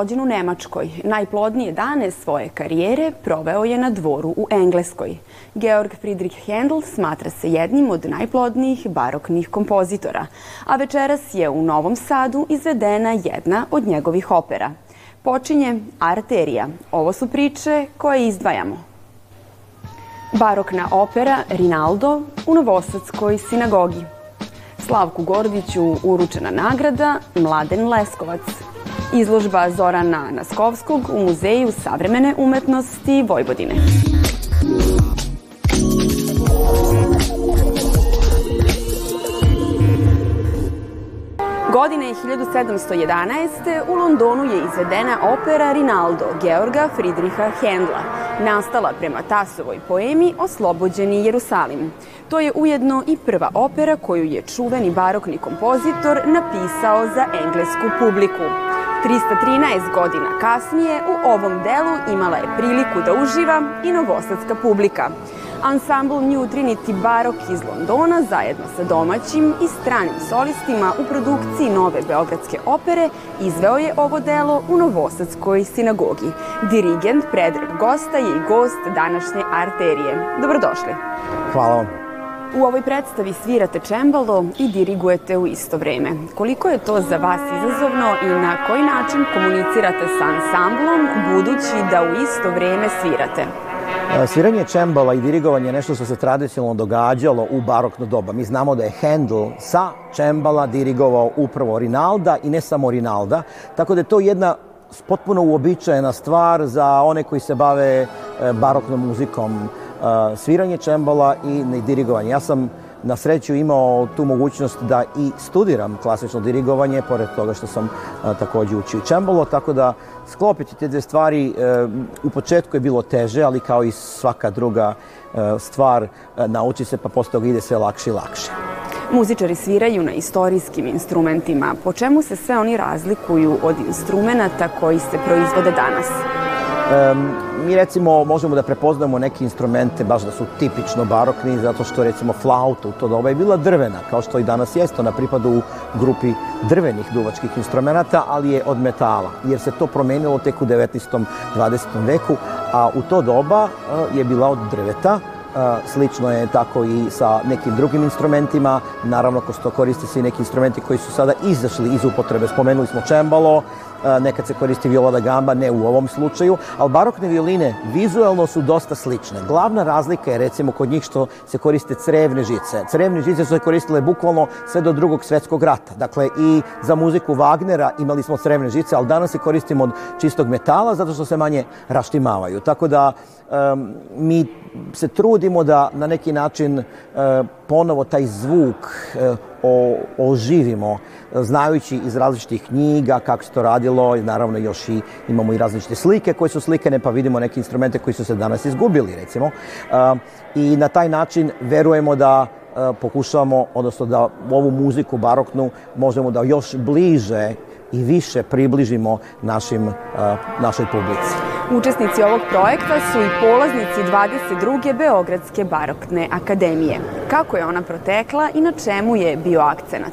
Rođen u Nemačkoj, najplodnije dane svoje karijere proveo je na dvoru u Engleskoj. Georg Friedrich Händel smatra se jednim od najplodnijih baroknih kompozitora, a večeras je u Novom Sadu izvedena jedna od njegovih opera. Počinje Arterija. Ovo su priče koje izdvajamo. Barokna opera Rinaldo u Novosadskoj sinagogi. Slavku Gordiću uručena nagrada Mladen Leskovac. Izložba Zorana Naskovskog u Muzeju savremene umetnosti Vojvodine. Godine 1711. u Londonu je izvedena opera Rinaldo Georga Friedricha Hendla, nastala prema Tasovoj poemi Oslobođeni Jerusalim. To je ujedno i prva opera koju je čuveni barokni kompozitor napisao za englesku publiku. 313 godina kasnije u ovom delu imala je priliku da uživa i novosadska publika. Ansambl New Trinity Barok iz Londona zajedno sa domaćim i stranim solistima u produkciji nove Beogradske opere izveo je ovo delo u Novosadskoj sinagogi. Dirigent Predrag Gosta je i gost današnje arterije. Dobrodošli. Hvala vam. U ovoj predstavi svirate čembalo i dirigujete u isto vreme. Koliko je to za vas izazovno i na koji način komunicirate sa ansamblom budući da u isto vreme svirate? E, sviranje čembala i dirigovanje je nešto što se tradicionalno događalo u barokno doba. Mi znamo da je Handel sa čembala dirigovao upravo Rinalda i ne samo Rinalda, tako da je to jedna potpuno uobičajena stvar za one koji se bave e, baroknom muzikom sviranje čembala i dirigovanje. Ja sam na sreću imao tu mogućnost da i studiram klasično dirigovanje, pored toga što sam a, takođe učio čembalo, tako da sklopiti te dve stvari e, u početku je bilo teže, ali kao i svaka druga e, stvar e, nauči se pa posle toga ide sve lakše i lakše. Muzičari sviraju na istorijskim instrumentima. Po čemu se sve oni razlikuju od instrumenta koji se proizvode danas? Um, mi recimo možemo da prepoznamo neke instrumente baš da su tipično barokni zato što recimo flauta u to doba je bila drvena kao što i danas jeste ona pripada u grupi drvenih duvačkih instrumenta ali je od metala jer se to promenilo tek u 19. 20. veku a u to doba uh, je bila od drveta slično je tako i sa nekim drugim instrumentima. Naravno, ko koriste se i neki instrumenti koji su sada izašli iz upotrebe. Spomenuli smo čembalo, nekad se koristi viola da gamba, ne u ovom slučaju, ali barokne violine vizuelno su dosta slične. Glavna razlika je recimo kod njih što se koriste crevne žice. Crevne žice su se koristile bukvalno sve do drugog svetskog rata. Dakle, i za muziku Wagnera imali smo crevne žice, ali danas se koristimo od čistog metala zato što se manje raštimavaju. Tako da um, mi se trudimo da na neki način uh, ponovo taj zvuk uh, o, oživimo, znajući iz različitih knjiga kako se to radilo, i naravno još i imamo i različite slike koje su slikane, pa vidimo neke instrumente koji su se danas izgubili, recimo. Uh, I na taj način verujemo da pokušavamo, odnosno da ovu muziku baroknu možemo da još bliže i više približimo našim, našoj publici. Učesnici ovog projekta su i polaznici 22. Beogradske barokne akademije. Kako je ona protekla i na čemu je bio akcenat?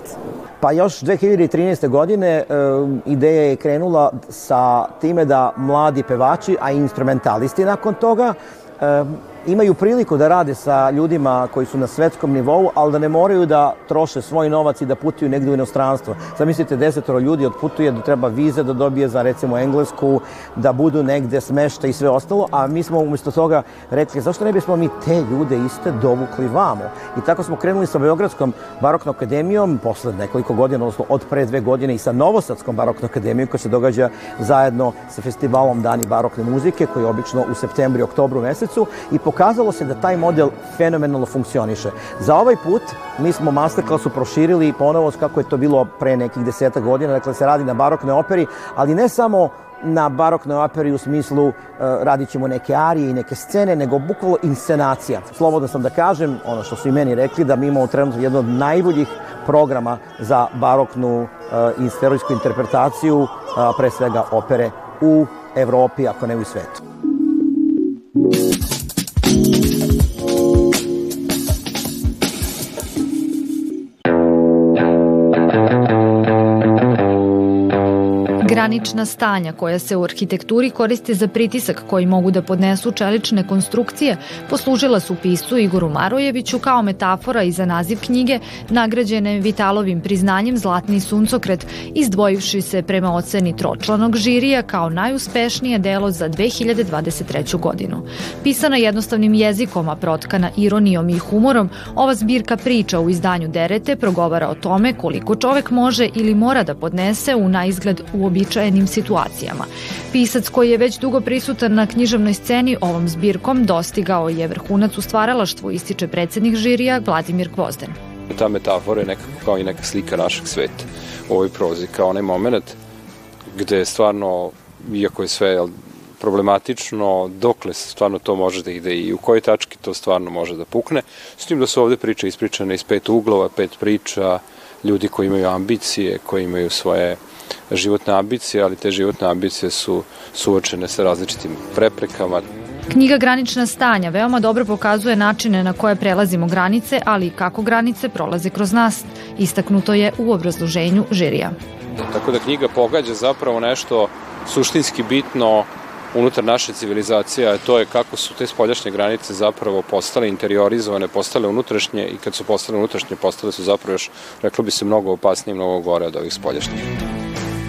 Pa još 2013. godine e, ideja je krenula sa time da mladi pevači, a i instrumentalisti nakon toga, e, imaju priliku da rade sa ljudima koji su na svetskom nivou, ali da ne moraju da troše svoj novac i da putuju negde u inostranstvo. Zamislite, desetoro ljudi odputuje da treba vize da dobije za recimo Englesku, da budu negde smešta i sve ostalo, a mi smo umesto toga rekli zašto ne bismo mi te ljude iste dovukli vamo. I tako smo krenuli sa Beogradskom baroknom akademijom posle nekoliko godina, odnosno od pre dve godine i sa Novosadskom baroknom akademijom koja se događa zajedno sa festivalom Dani barokne muzike koji je obično u septembru i oktobru mesecu i po pokazalo se da taj model fenomenalno funkcioniše. Za ovaj put mi smo masterclassu proširili ponovo kako je to bilo pre nekih deseta godina, dakle se radi na baroknoj operi, ali ne samo na baroknoj operi u smislu uh, radit ćemo neke arije i neke scene, nego bukvalo inscenacija. Slobodno sam da kažem, ono što su i meni rekli, da mi imamo trenutno jedno od najboljih programa za baroknu uh, istorijsku interpretaciju, uh, pre svega opere u Evropi, ako ne u svetu. Granična stanja koja se u arhitekturi koriste za pritisak koji mogu da podnesu čelične konstrukcije poslužila su pisu Igoru Marojeviću kao metafora i za naziv knjige nagrađene Vitalovim priznanjem Zlatni suncokret, izdvojivši se prema oceni tročlanog žirija kao najuspešnije delo za 2023. godinu. Pisana jednostavnim jezikom, a protkana ironijom i humorom, ova zbirka priča u izdanju Derete progovara o tome koliko čovek može ili mora da podnese u naizgled uobičajenim situacijama. Pisac koji je već dugo prisutan na književnoj sceni ovom zbirkom dostigao je vrhunac u stvaralaštvu, ističe predsednik žirija Vladimir Gvozden. Ta metafora je nekako kao i neka slika našeg sveta u ovoj prozi, kao onaj moment gde stvarno, iako je sve problematično, dokle stvarno to može da ide i u kojoj tački to stvarno može da pukne, s tim da su ovde priče ispričane iz pet uglova, pet priča, ljudi koji imaju ambicije, koji imaju svoje životne ambicije, ali te životne ambicije su suočene sa različitim preprekama. Knjiga Granična stanja veoma dobro pokazuje načine na koje prelazimo granice, ali i kako granice prolaze kroz nas. Istaknuto je u obrazloženju žirija. Tako da knjiga pogađa zapravo nešto suštinski bitno unutar naše civilizacije, a to je kako su te spoljašnje granice zapravo postale interiorizovane, postale unutrašnje i kad su postale unutrašnje, postale su zapravo još, reklo bi se, mnogo opasnije i mnogo gore od ovih spoljašnjih.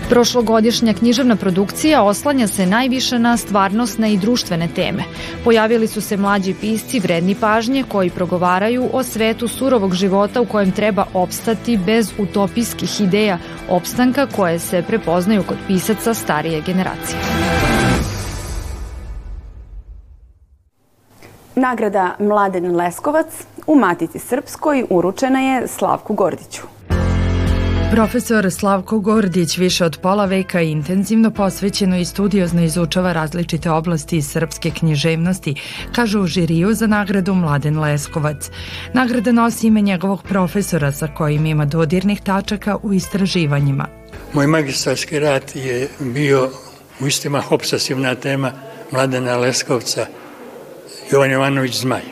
Prošlogodišnja književna produkcija oslanja se najviše na stvarnostne i društvene teme. Pojavili su se mlađi pisci vredni pažnje koji progovaraju o svetu surovog života u kojem treba opstati bez utopijskih ideja opstanka koje se prepoznaju kod pisaca starije generacije. Nagrada Mladen Leskovac u Matici Srpskoj uručena je Slavku Gordiću. Profesor Slavko Gordić više od pola veka intenzivno posvećeno i studiozno izučava različite oblasti srpske književnosti, kaže u žiriju za nagradu Mladen Leskovac. Nagrada nosi ime njegovog profesora sa kojim ima dodirnih tačaka u istraživanjima. Moj magistarski rad je bio u istima obsesivna tema Mladena Leskovca – Jovan Jovanović Zmaj.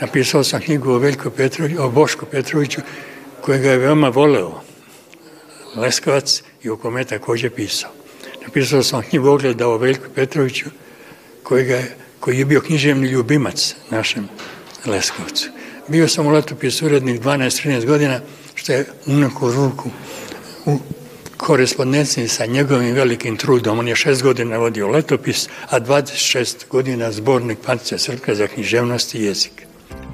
Napisao sam knjigu o, Veljko Petroviću, o Bošku Petroviću, kojega je veoma voleo Leskovac i o kome je takođe pisao. Napisao sam knjigu ogleda o Veljku Petroviću, kojega, koji je bio književni ljubimac našem Leskovcu. Bio sam u letopisu urednik 12-13 godina, što je u neku ruku u korespondenciji sa njegovim velikim trudom. On je šest godina vodio letopis, a 26 godina zbornik Patice Srpka za književnost i jezik.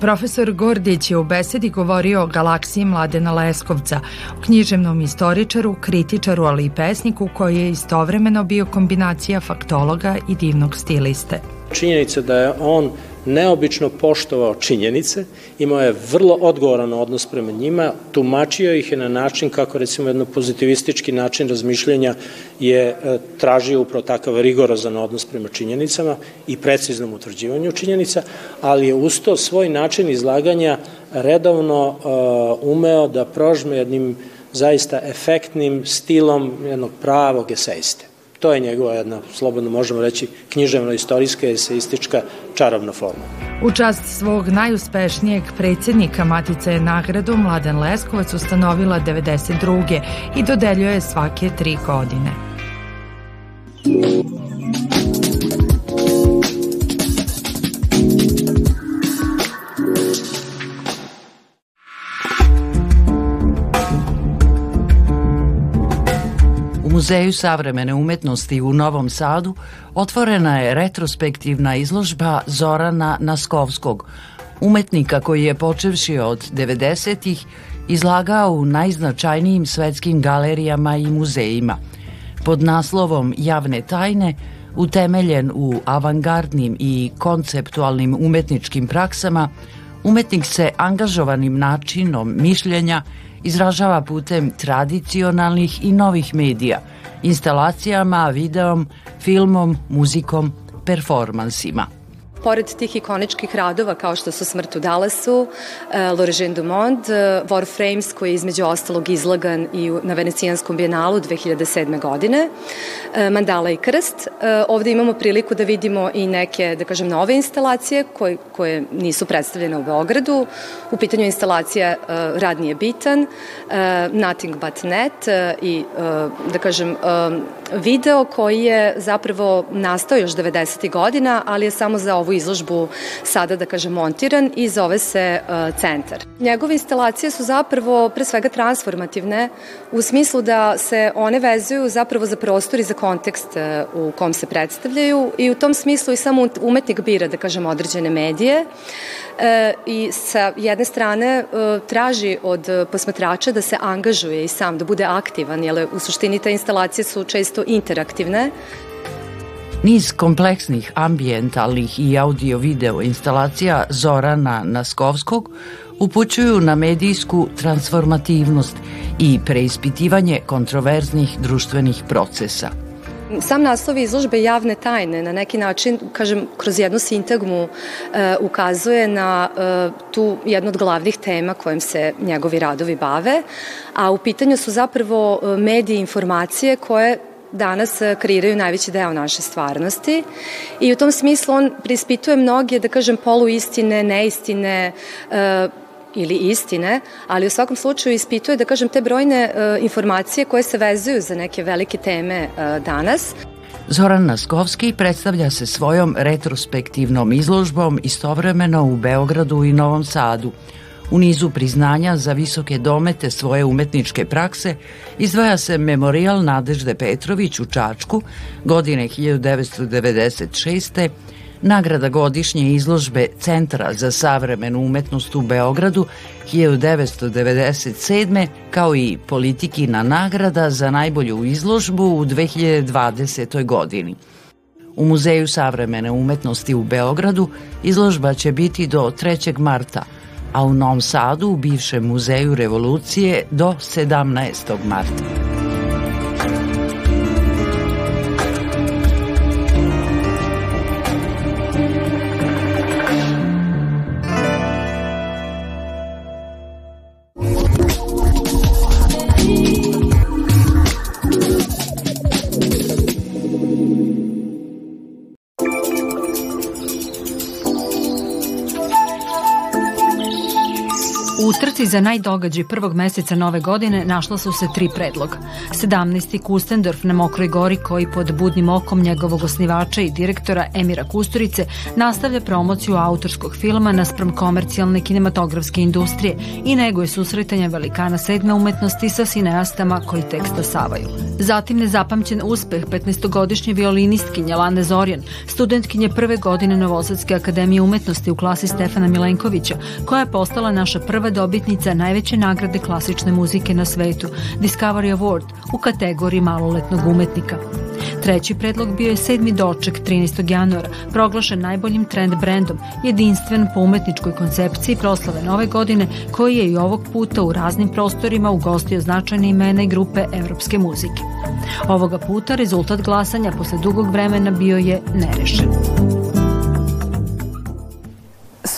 Profesor Gordić je u besedi govorio o galaksiji Mladena Leskovca, o književnom istoričaru, kritičaru, ali i pesniku koji je istovremeno bio kombinacija faktologa i divnog stiliste. Činjenica da je on neobično poštovao činjenice, imao je vrlo odgovoran odnos prema njima, tumačio ih je na način kako recimo jedno pozitivistički način razmišljanja je e, tražio upravo takav rigorozan odnos prema činjenicama i preciznom utvrđivanju činjenica, ali je usto svoj način izlaganja redovno uh, umeo da prožme jednim zaista efektnim stilom jednog pravog esejste. To je njegova jedna, slobodno možemo reći, književno-istorijska eseistička čarobna forma. U čast svog najuspešnijeg predsjednika Matica je nagradu Mladen Leskovac ustanovila 92. i dodeljuje svake tri godine. Muzeju savremene umetnosti u Novom Sadu otvorena je retrospektivna izložba Zorana Naskovskog, umetnika koji je počevši od 90-ih izlagao u najznačajnijim svetskim galerijama i muzejima. Pod naslovom Javne tajne, utemeljen u avangardnim i konceptualnim umetničkim praksama, umetnik se angažovanim načinom mišljenja izražava putem tradicionalnih i novih medija, instalacijama, videom, filmom, muzikom, performansima. Pored tih ikoničkih radova kao što su Smrt u Dallasu, uh, L'Origine du Monde, uh, Warframes koji je između ostalog izlagan i na Venecijanskom bijenalu 2007. godine, uh, Mandala i Krst. Ovde imamo priliku da vidimo i neke, da kažem, nove instalacije koje, koje nisu predstavljene u Beogradu. U pitanju instalacija Rad nije bitan, Nothing but net i, da kažem, video koji je zapravo nastao još 90. godina, ali je samo za ovu izložbu sada, da kažem, montiran i zove se uh, Centar. Njegove instalacije su zapravo pre svega transformativne u smislu da se one vezuju zapravo za prostor i za kontekst uh, u kom se predstavljaju i u tom smislu i samo umetnik bira, da kažem, određene medije e, i sa jedne strane e, traži od posmatrača da se angažuje i sam, da bude aktivan, jer u suštini te instalacije su često interaktivne. Niz kompleksnih ambijentalnih i audio-video instalacija Zorana Naskovskog upućuju na medijsku transformativnost i preispitivanje kontroverznih društvenih procesa. Sam naslov izložbe javne tajne na neki način, kažem, kroz jednu sintagmu e, ukazuje na e, tu jednu od glavnih tema kojim se njegovi radovi bave, a u pitanju su zapravo e, mediji informacije koje danas e, kreiraju najveći deo naše stvarnosti i u tom smislu on prispituje mnoge, da kažem, poluistine, neistine, e, ili istine, ali u svakom slučaju ispituje, da kažem, te brojne e, informacije koje se vezuju za neke velike teme e, danas. Zoran Naskovski predstavlja se svojom retrospektivnom izložbom istovremeno u Beogradu i Novom Sadu. U nizu priznanja za visoke domete svoje umetničke prakse izdvaja se memorijal Nadežde Petrović u Čačku godine 1996 nagrada godišnje izložbe Centra za savremenu umetnost u Beogradu 1997. kao i politikina nagrada za najbolju izložbu u 2020. godini. U Muzeju savremene umetnosti u Beogradu izložba će biti do 3. marta, a u Novom Sadu u bivšem muzeju revolucije do 17. marta. Za najdogađaj prvog meseca nove godine našla su se tri predloga. 17. Kustendorf na Mokroj gori koji pod budnim okom njegovog osnivača i direktora Emira Kusturice nastavlja promociju autorskog filma naspram komercijalne kinematografske industrije i neguje susretanje velikana sedme umetnosti sa sineastama koji tek stasavaju. Zatim nezapamćen uspeh 15-godišnje violinistkinje Lane Zorjan, studentkinje prve godine Novosadske akademije umetnosti u klasi Stefana Milenkovića, koja je postala naša prva dobitnica dobitnica najveće nagrade klasične muzike na svetu, Discovery Award, u kategoriji maloletnog umetnika. Treći predlog bio je sedmi doček 13. januara, proglašen najboljim trend brendom, jedinstven po umetničkoj koncepciji proslave nove godine, koji je i ovog puta u raznim prostorima ugostio značajne imena i grupe evropske muzike. Ovoga puta rezultat glasanja posle dugog vremena bio je nerešen.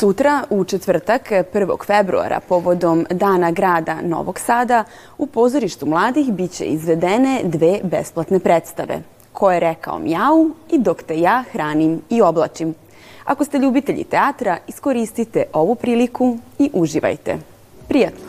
Sutra, u četvrtak, 1. februara, povodom Dana grada Novog Sada, u pozorištu mladih biće izvedene dve besplatne predstave. Ko je rekao mjau i dok te ja hranim i oblačim. Ako ste ljubitelji teatra, iskoristite ovu priliku i uživajte. Prijatno!